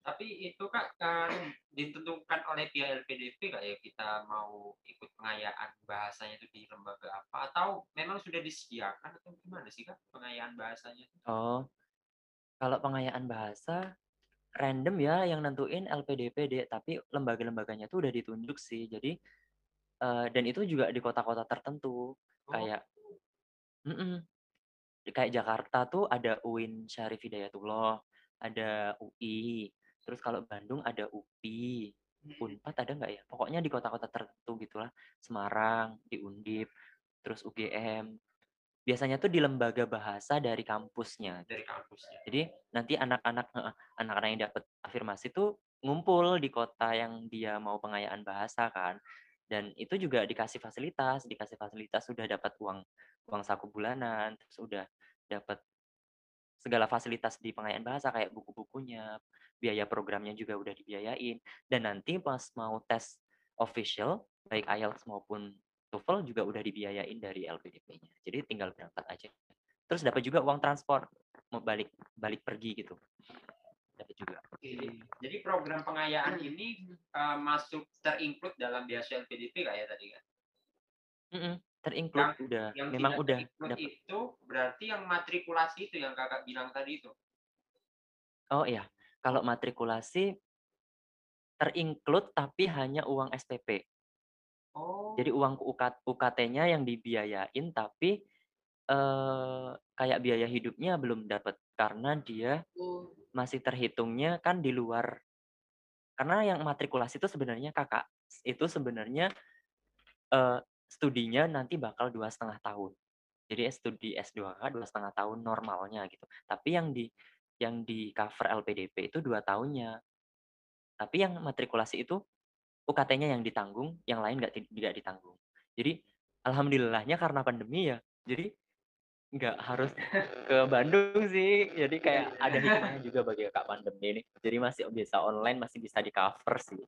Tapi itu kak kan ditentukan oleh pihak LPDP kak ya kita mau ikut pengayaan bahasanya itu di lembaga apa atau memang sudah disediakan atau gimana sih kak pengayaan bahasanya? Oh, kalau pengayaan bahasa random ya yang nentuin LPDP, tapi lembaga-lembaganya tuh udah ditunjuk sih. Jadi uh, dan itu juga di kota-kota tertentu Oh, kayak mm kayak Jakarta tuh ada UIN Syarif Hidayatullah, ada UI, terus kalau Bandung ada UPI, Unpad ada nggak ya? Pokoknya di kota-kota tertentu gitulah, Semarang, di Undip, terus UGM. Biasanya tuh di lembaga bahasa dari kampusnya. dari kampusnya. Jadi nanti anak-anak anak-anak yang dapat afirmasi tuh ngumpul di kota yang dia mau pengayaan bahasa kan. Dan itu juga dikasih fasilitas, dikasih fasilitas sudah dapat uang uang saku bulanan, terus udah dapat segala fasilitas di pengayaan bahasa kayak buku-bukunya, biaya programnya juga udah dibiayain. Dan nanti pas mau tes official, baik IELTS maupun TOEFL juga udah dibiayain dari LPDP-nya. Jadi tinggal berangkat aja. Terus dapat juga uang transport mau balik balik pergi gitu. Dapat juga. Oke. Jadi program pengayaan ini uh, masuk terinclude dalam beasiswa LPDP kak ya tadi kan? Mm-mm, terinclude Yang- udah. Yang Memang tidak udah dapat. itu berarti yang matrikulasi itu yang kakak bilang tadi itu. Oh iya, kalau matrikulasi terinclude tapi hanya uang SPP. Oh. Jadi uang UKT UKT-nya yang dibiayain tapi eh kayak biaya hidupnya belum dapat karena dia Oh, masih terhitungnya kan di luar. Karena yang matrikulasi itu sebenarnya kakak itu sebenarnya eh studinya nanti bakal dua setengah tahun. Jadi studi S2K dua setengah tahun normalnya gitu. Tapi yang di yang di cover LPDP itu dua tahunnya. Tapi yang matrikulasi itu UKT-nya yang ditanggung, yang lain nggak ti- nggak ditanggung. Jadi alhamdulillahnya karena pandemi ya, jadi nggak harus ke Bandung sih. Jadi kayak ada hikmahnya juga bagi kak pandemi ini. Jadi masih bisa online, masih bisa di cover sih.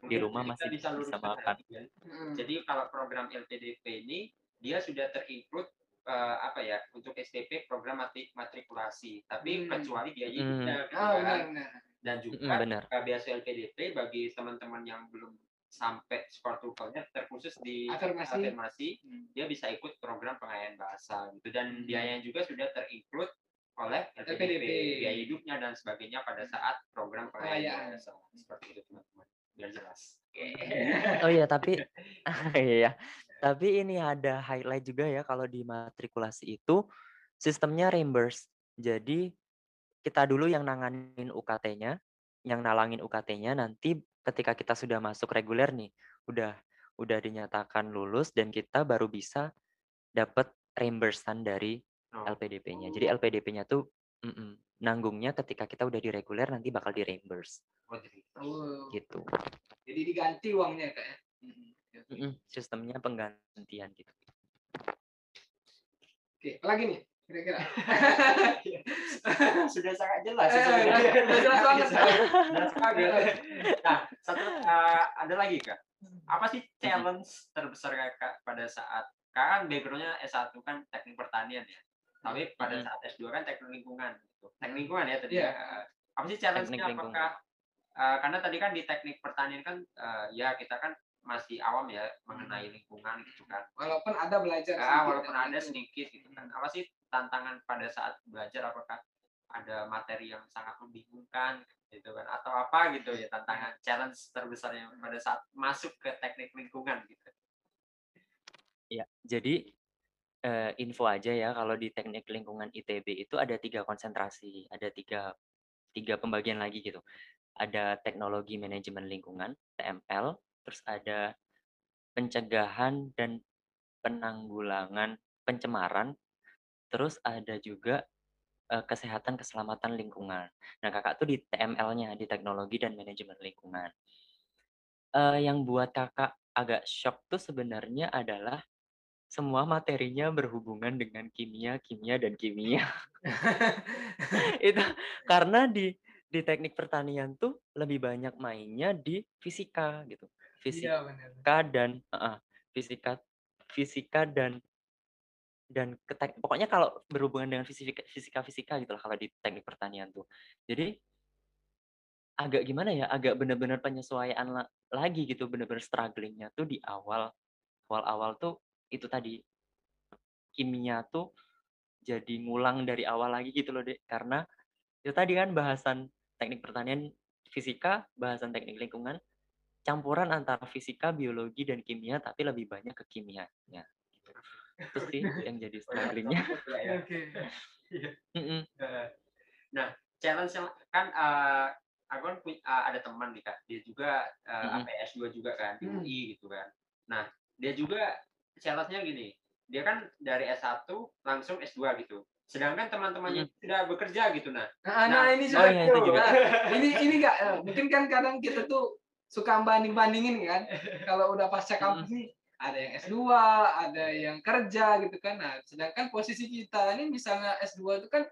Di rumah masih bisa bisa makan. lagi ya. mm. Jadi kalau program LPDP ini dia sudah terinclude eh, apa ya untuk STP program matri- matrikulasi, tapi Hmm. kecuali biaya Hmm. gitu Oh, kan. benar, benar. dan Mm, juga benar. uh, beasiswa LPDP bagi teman-teman yang belum sampai skor TOEFL-nya terkhusus di Afirmasi. afirmasi, Hmm. dia bisa ikut program pengayaan bahasa gitu dan Hmm. biayanya juga sudah terinclude oleh LPDP, LPDP. biaya hidupnya dan sebagainya pada saat program pengayaan bahasa seperti itu biar jelas. Oh iya, tapi iya. Tapi ini ada highlight juga ya kalau di matrikulasi itu sistemnya reimburse. Jadi kita dulu yang nanganin UKT-nya, yang nalangin UKT-nya nanti ketika kita sudah masuk reguler nih, udah udah dinyatakan lulus dan kita baru bisa dapat reimbursean dari Oh. LPDP-nya. Jadi LPDP-nya tuh mm-mm, nanggungnya ketika kita udah di reguler nanti bakal di reimburse Oh, jadi itu. Oh, gitu. jadi diganti uangnya kak ya? Mm. Mm-mm, sistemnya penggantian gitu. Oke, lagi nih kira-kira. sudah sangat jelas. Eh, sebenarnya. udah jelas banget. Jelas banget. Nah, satu eh, ada lagi kak. Apa sih challenge terbesar kakak pada saat kakak kan backgroundnya S1 kan teknik pertanian ya. Tapi pada Mm. saat S2 kan teknik lingkungan. Gitu. Teknik lingkungan ya tadi. Iya. ya. Apa sih challenge-nya? Apakah eh, karena tadi kan di teknik pertanian kan eh, ya kita kan masih awam ya mengenai lingkungan gitu kan. Walaupun ada belajar. Sedikit walaupun ada sedikit gitu kan. Apa sih tantangan pada saat belajar apakah ada materi yang sangat membingungkan gitu kan atau apa gitu ya tantangan challenge terbesarnya pada saat masuk ke teknik lingkungan gitu. Ya, jadi eh, info aja ya kalau di teknik lingkungan ITB itu ada tiga konsentrasi, ada tiga tiga pembagian lagi gitu. Ada teknologi manajemen lingkungan (TML), terus ada pencegahan dan penanggulangan pencemaran, terus ada juga eh, kesehatan keselamatan lingkungan. Nah, kakak tuh di TML-nya di teknologi dan manajemen lingkungan. Eh, yang buat kakak agak shock tuh sebenarnya adalah semua materinya berhubungan dengan kimia, kimia dan kimia. itu karena di di teknik pertanian tuh lebih banyak mainnya di fisika gitu. Fisika Iya benar. dan heeh, fisika fisika dan dan ketek, pokoknya kalau berhubungan dengan fisika fisika fisika gitu lah kalau di teknik pertanian tuh. Jadi agak gimana ya, agak bener-bener penyesuaian la lagi gitu, bener-bener struggling-nya tuh di awal. Awal-awal tuh itu tadi, kimia tuh jadi ngulang dari awal lagi gitu loh, Dek. Karena itu tadi kan bahasan teknik pertanian, fisika, bahasan teknik lingkungan, campuran antara fisika, biologi, dan kimia, tapi lebih banyak ke kimianya, gitu. Itu sih yang jadi struggling-nya. Ya, ya. Oke. Mhm. Heeh. Nah, challenge yang kan eh, aku kan punya, eh, ada teman nih kak, dia juga eh, Mhm. apa ya, S2 juga kan di Hmm. UI gitu kan. Nah, dia juga challenge-nya gini, dia kan dari S1 langsung S2 gitu. Sedangkan teman-temannya sudah bekerja gitu nah. Nah, nah, Nah, ini oh sudah iya, itu juga. Nah, ini ini enggak mungkin kan kadang kita tuh suka banding-bandingin kan. Kalau udah pasca kampus nih ada yang S2, ada yang kerja gitu kan. Nah, sedangkan posisi kita ini misalnya S2 itu kan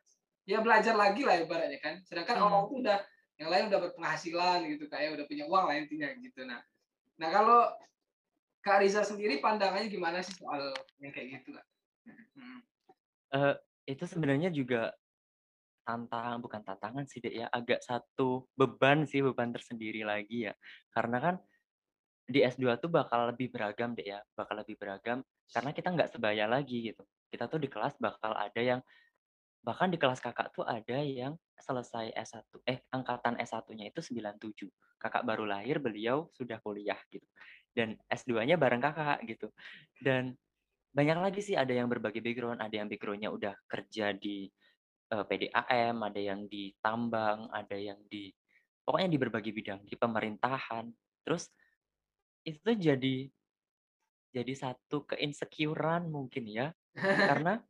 ya belajar lagi lah ibaratnya kan. Sedangkan Hmm. orang tuh udah yang lain udah berpenghasilan gitu kayak udah punya uang lah intinya gitu. Nah, nah kalau Kak Riza sendiri pandangannya gimana sih soal yang kayak gitu? Hmm. Eee, itu sebenarnya juga tantangan bukan tantangan sih, Dek, ya, agak satu beban sih, beban tersendiri lagi ya. Karena kan di S2 tuh bakal lebih beragam, Dek, ya, bakal lebih beragam karena kita nggak sebaya lagi gitu. Kita tuh di kelas bakal ada yang bahkan di kelas Kakak tuh ada yang selesai S1 eh, angkatan S1-nya itu 97. Kakak baru lahir, beliau sudah kuliah gitu. Dan S2-nya bareng Kakak gitu. Dan banyak lagi sih, ada yang berbagai background, ada yang background-nya udah kerja di, eee, PDAM, ada yang di tambang, ada yang di pokoknya di berbagai bidang, di pemerintahan. Terus itu jadi jadi satu ke-insecure-an mungkin ya, karena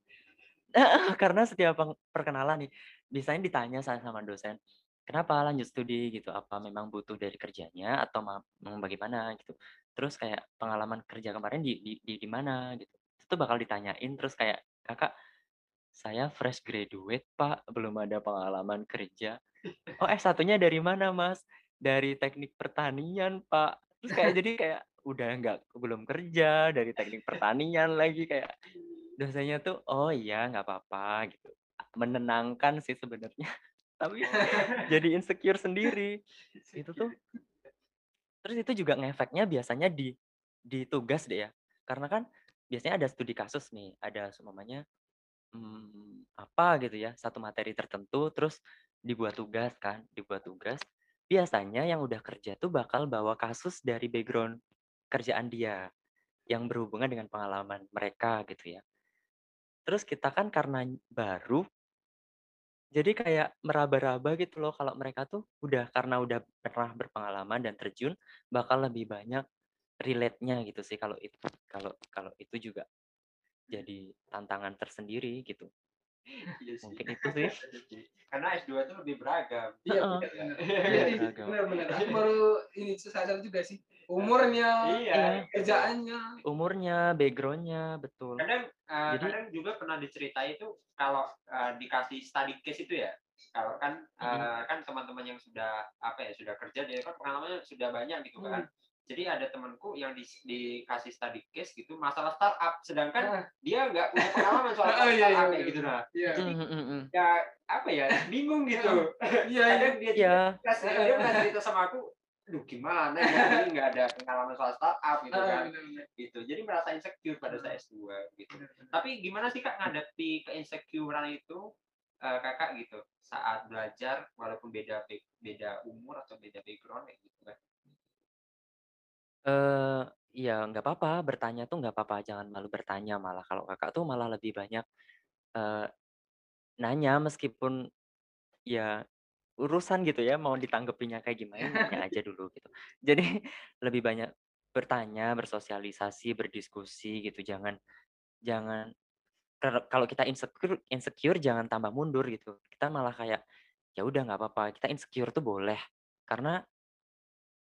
karena setiap perkenalan nih, biasanya ditanya sa sama dosen, "Kenapa lanjut studi?" Gitu, "Apa memang butuh dari kerjanya atau ma mau bagaimana?" Gitu. Terus kayak, "Pengalaman kerja kemarin di di di di mana?" Gitu. Itu bakal ditanyain terus kayak, "Kakak, saya fresh graduate, Pak, belum ada pengalaman kerja." "Oh, S1-nya dari mana, Mas?" "Dari teknik pertanian, Pak." Terus kayak jadi kayak udah nggak belum kerja, dari teknik pertanian lagi, kayak dosennya tuh, "Oh iya, nggak apa-apa," gitu. Menenangkan sih sebenarnya, tapi jadi insecure sendiri. Itu tuh terus itu juga ngefeknya biasanya di di tugas deh ya. Karena kan biasanya ada studi kasus nih, ada seumpamanya, mmm, apa gitu ya, satu materi tertentu, terus dibuat tugas kan, dibuat tugas. Biasanya yang udah kerja tuh bakal bawa kasus dari background kerjaan dia, yang berhubungan dengan pengalaman mereka gitu ya. Terus kita kan karena baru jadi kayak meraba-raba gitu loh kalau mereka tuh udah karena udah pernah berpengalaman dan terjun, bakal lebih banyak relate-nya gitu sih kalau itu kalau kalau itu juga jadi tantangan tersendiri gitu. Iya. Mungkin itu sih. Karena S2 itu lebih beragam. Iya, benar, benar. Iya, Iya, iya, benar. Aku baru ini sadar juga sih. Umurnya, Iya. kerjaannya. Umurnya, background-nya, betul. Kadang eh, Jadi kadang juga pernah diceritain itu kalau eh, dikasih study case itu ya. Kalau kan Mhm. eh, kan teman-teman yang sudah apa ya sudah kerja dia kan pengalamannya sudah banyak gitu kan. Jadi ada temanku yang di, dikasih study case gitu masalah startup, sedangkan Ah, dia nggak punya pengalaman soal Oh, iya, iya, startup iya. kayak gitu nah. Iya, Mhm mhm mhm. Ya apa ya bingung gitu. iya, iya. Kadang dia Iya. kasih dia pernah cerita sama aku, aduh gimana ya ini nggak ada pengalaman soal startup gitu Ah, kan. Gitu. Jadi merasa insecure pada saya S2 gitu. Tapi gimana sih Kak ngadepi keinsecurean itu eh, Kakak gitu saat belajar walaupun beda beda umur atau beda background kayak gitu kan. Iya nggak apa-apa, bertanya tuh nggak apa-apa, jangan malu bertanya malah. Kalau Kakak tuh malah lebih banyak, eee, nanya meskipun ya urusan gitu ya, mau ditanggapinya kayak gimana, nanya aja dulu gitu. Jadi lebih banyak bertanya, bersosialisasi, berdiskusi gitu, jangan jangan kalau kita insecure insecure jangan tambah mundur gitu. Kita malah kayak, ya udah nggak apa-apa, kita insecure tuh boleh. Karena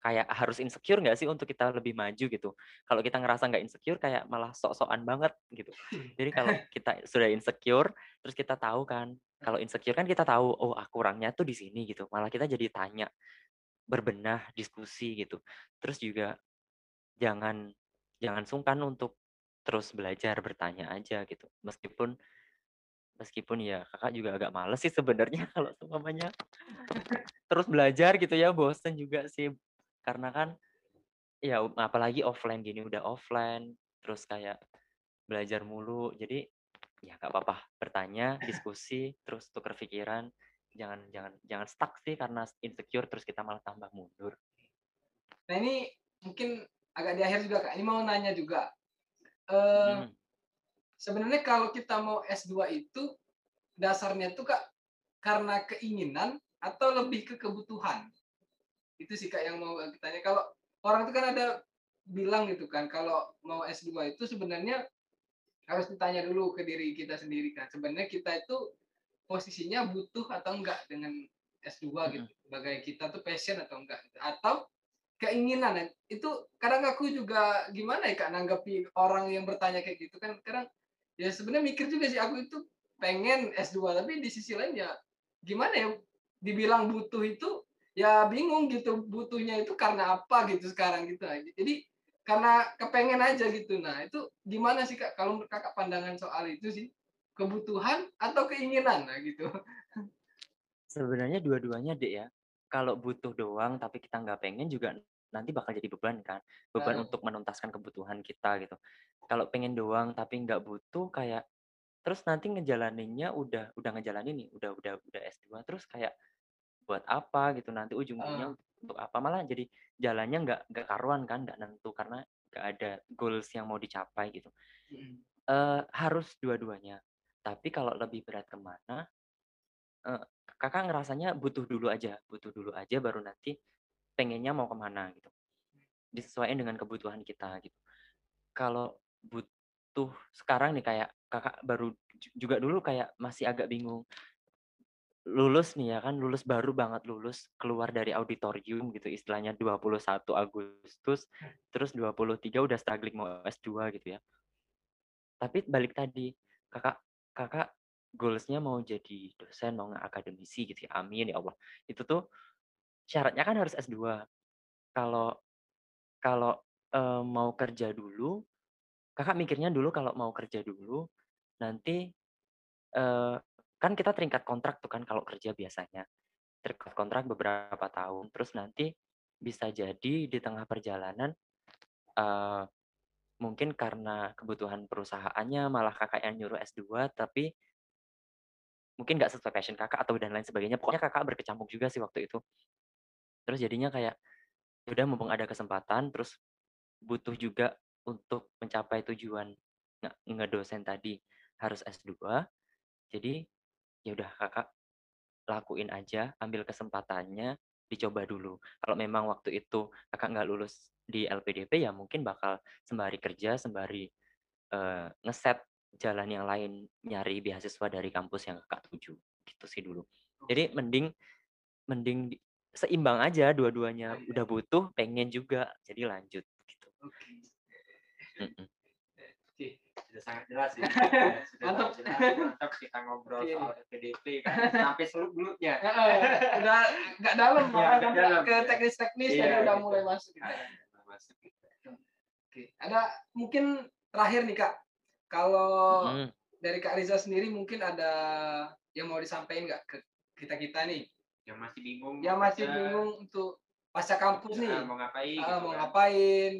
kayak harus insecure nggak sih untuk kita lebih maju gitu. Kalau kita ngerasa nggak insecure kayak malah sok-sokan banget gitu. Jadi kalau kita sudah insecure, terus kita tahu kan, kalau insecure kan kita tahu, oh aku kurangnya tuh di sini gitu. Malah kita jadi tanya, berbenah, diskusi gitu. Terus juga jangan jangan sungkan untuk terus belajar, bertanya aja gitu. Meskipun Meskipun ya Kakak juga agak males sih sebenarnya kalau seumpamanya terus belajar gitu ya, bosen juga sih. Karena kan ya apalagi offline gini, udah offline, terus kayak belajar mulu. Jadi ya nggak apa-apa bertanya, diskusi, terus tukar pikiran. Jangan jangan jangan stuck sih karena insecure terus kita malah tambah mundur. Nah ini mungkin agak di akhir juga kak. Ini mau nanya juga. Eh, Hmm. sebenarnya kalau kita mau S2 itu dasarnya itu kak karena keinginan atau lebih ke kebutuhan itu sih kak yang mau kita tanya. Kalau orang itu kan ada bilang gitu kan kalau mau S2 itu sebenarnya harus ditanya dulu ke diri kita sendiri kan sebenarnya kita itu posisinya butuh atau enggak dengan S2 gitu? Sebagai kita tuh passion atau enggak gitu. atau keinginan? Itu kadang aku juga gimana ya kak nanggapi orang yang bertanya kayak gitu kan kadang ya sebenarnya mikir juga sih aku itu pengen S2 tapi di sisi lain ya gimana ya dibilang butuh itu ya bingung gitu butuhnya itu karena apa gitu sekarang gitu aja jadi karena kepengen aja gitu nah itu gimana sih kak kalau menurut kakak pandangan soal itu sih kebutuhan atau keinginan nah gitu Sebenarnya dua-duanya dek ya. Kalau butuh doang tapi kita nggak pengen juga nanti bakal jadi beban kan. Beban Ah. untuk menuntaskan kebutuhan kita gitu. Kalau pengen doang tapi nggak butuh kayak terus nanti ngejalaninnya udah udah ngejalanin nih, udah udah udah S2 terus kayak buat apa gitu nanti ujung-ujungnya untuk apa malah jadi jalannya nggak nggak karuan kan nggak nentu karena nggak ada goals yang mau dicapai gitu. Eh harus dua-duanya. Tapi kalau lebih berat ke mana, eh, kakak ngerasanya butuh dulu aja, butuh dulu aja baru nanti pengennya mau ke mana gitu. Disesuaikan dengan kebutuhan kita gitu. Kalau butuh sekarang nih kayak kakak baru ju- juga dulu kayak masih agak bingung. Lulus nih ya kan, lulus baru banget lulus, keluar dari auditorium gitu istilahnya 21 Agustus, terus 23 udah struggling mau S2 gitu ya. Tapi balik tadi, kakak kakak goals-nya mau jadi dosen, mau akademisi gitu ya. Amin ya Allah. Itu tuh syaratnya kan harus S2. Kalau kalau eh, mau kerja dulu, kakak mikirnya dulu kalau mau kerja dulu, nanti eh, kan kita terikat kontrak tuh kan kalau kerja biasanya. Terikat kontrak beberapa tahun, terus nanti bisa jadi di tengah perjalanan eh, mungkin karena kebutuhan perusahaannya malah kakak yang nyuruh S2 tapi mungkin nggak sesuai passion kakak atau dan lain sebagainya. Pokoknya kakak berkecamuk juga sih waktu itu. Terus jadinya kayak ya udah mumpung ada kesempatan terus butuh juga untuk mencapai tujuan nge- ngedosen tadi harus S2 jadi ya udah kakak lakuin aja ambil kesempatannya dicoba dulu. Kalau memang waktu itu kakak nggak lulus di LPDP ya mungkin bakal sembari kerja sembari eh, ngeset jalan yang lain nyari beasiswa dari kampus yang kakak tuju. Gitu sih dulu. Jadi mending mending di- seimbang aja dua-duanya. Udah butuh pengen juga jadi lanjut. Gitu. Oke. Mm-mm. oke sudah sangat jelas ya. Sudah Mantap. sangat jelas, mantap kita ngobrol soal PDP kan sampai seluk-beluknya. Heeh, udah nggak dalam Iya, malah ke teknis-teknis Iya, jadi udah gitu. mulai masuk. Nah, masuk gitu. Oke, ada mungkin terakhir nih kak, kalau Mm. dari kak Riza sendiri mungkin ada yang mau disampaikan nggak ke kita kita nih, Yang masih bingung. yang masih bingung untuk pasca kampus nih, ah, mau ngapain ah, gitu mau kan. ngapain,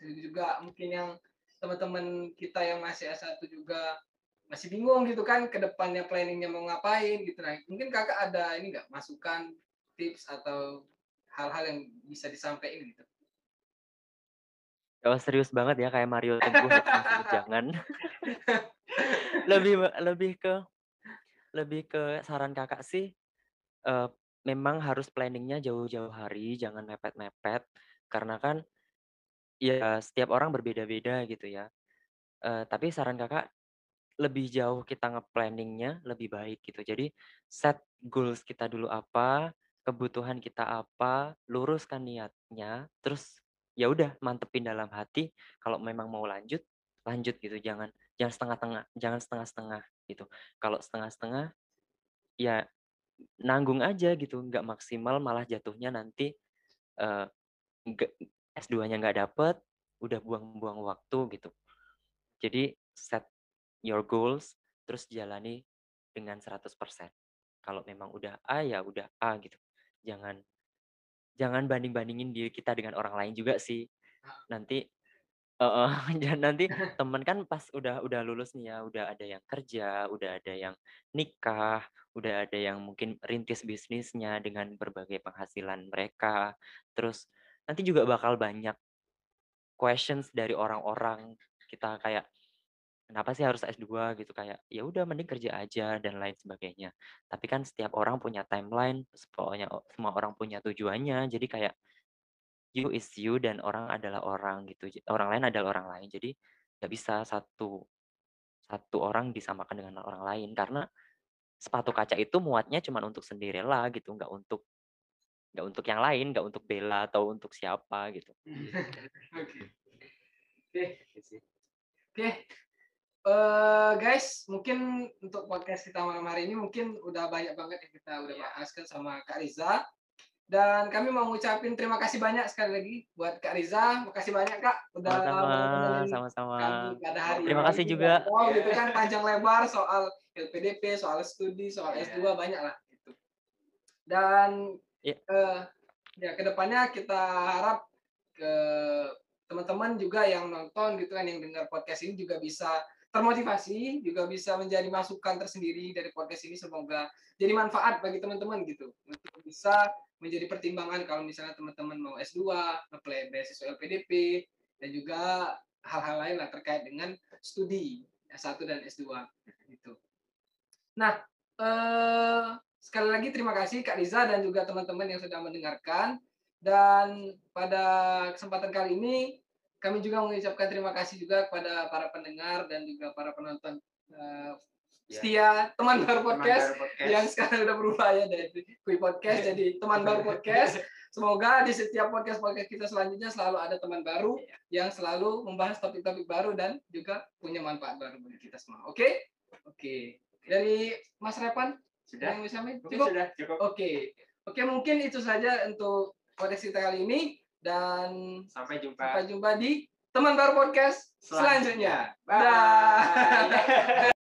juga mungkin yang teman-teman kita yang masih S1 juga masih bingung gitu kan ke depannya planningnya mau ngapain gitu. Nah mungkin kakak ada ini nggak masukan tips atau hal-hal yang bisa disampaikan gitu? Oh, serius banget ya kayak Mario Teguh jangan lebih lebih ke lebih ke saran kakak sih eh, memang harus planningnya jauh-jauh hari jangan mepet-mepet. Karena kan ya setiap orang berbeda-beda gitu ya. Eh, tapi saran kakak lebih jauh kita nge-planningnya lebih baik gitu. Jadi set goals kita dulu apa kebutuhan kita apa luruskan niatnya terus ya udah mantepin dalam hati kalau memang mau lanjut lanjut gitu. Jangan jangan setengah-tengah jangan setengah-setengah gitu. Kalau setengah-setengah ya nanggung aja gitu nggak maksimal malah jatuhnya nanti nggak S2-nya nggak dapet udah buang-buang waktu gitu jadi set your goals terus jalani dengan 100%. Kalau memang udah A, ya udah A gitu. Jangan jangan banding-bandingin diri kita dengan orang lain juga sih. Nanti heeh, dan nanti temen kan pas udah udah lulus nih ya, udah ada yang kerja, udah ada yang nikah, udah ada yang mungkin rintis bisnisnya dengan berbagai penghasilan mereka. Terus nanti juga bakal banyak questions dari orang-orang. Kita kayak kenapa sih harus S2 gitu kayak ya udah mending kerja aja dan lain sebagainya. Tapi kan setiap orang punya timeline, pokoknya semua orang punya tujuannya. Jadi kayak you is you dan orang adalah orang gitu. Orang lain adalah orang lain. Jadi nggak bisa satu satu orang disamakan dengan orang lain karena sepatu kaca itu muatnya cuma untuk sendirilah gitu, nggak untuk nggak untuk yang lain, nggak untuk Bella atau untuk siapa gitu. Oke. Oke. Oke. Eh, guys, mungkin untuk podcast kita malam hari ini mungkin udah banyak banget yang kita udah Iya. bahas kan sama Kak Riza. Dan kami mau ngucapin terima kasih banyak sekali lagi buat Kak Riza. Makasih banyak Kak udah Sama-sama, kami pada hari Terima ini. kasih juga. Wow, gitu kan panjang lebar soal LPDP, soal studi, soal Iya. S2 banyak lah gitu. Dan Iya. eh, ya ke depannya kita harap ke teman-teman juga yang nonton gitu kan yang dengar podcast ini juga bisa termotivasi, juga bisa menjadi masukan tersendiri dari podcast ini semoga jadi manfaat bagi teman-teman gitu untuk bisa menjadi pertimbangan kalau misalnya teman-teman mau S2, apply beasiswa LPDP dan juga hal-hal lain lah terkait dengan studi S1 dan S2 gitu. Nah, eh, sekali lagi terima kasih Kak Riza dan juga teman-teman yang sudah mendengarkan dan pada kesempatan kali ini kami juga mengucapkan terima kasih juga kepada para pendengar dan juga para penonton eh, Ya. setia teman baru Teman podcast baru podcast. yang sekarang udah berubah ya dari Kui Podcast jadi teman baru podcast. Semoga di setiap podcast podcast kita selanjutnya selalu ada teman baru Iya. yang selalu membahas topik-topik baru dan juga punya manfaat baru bagi kita semua. Oke? Oke. Dari Mas Repan sudah yang mungkin Cukup? sudah cukup Oke. Oke, mungkin itu saja untuk podcast kita kali ini dan sampai jumpa sampai jumpa di teman baru podcast selanjutnya. Bye. Dah.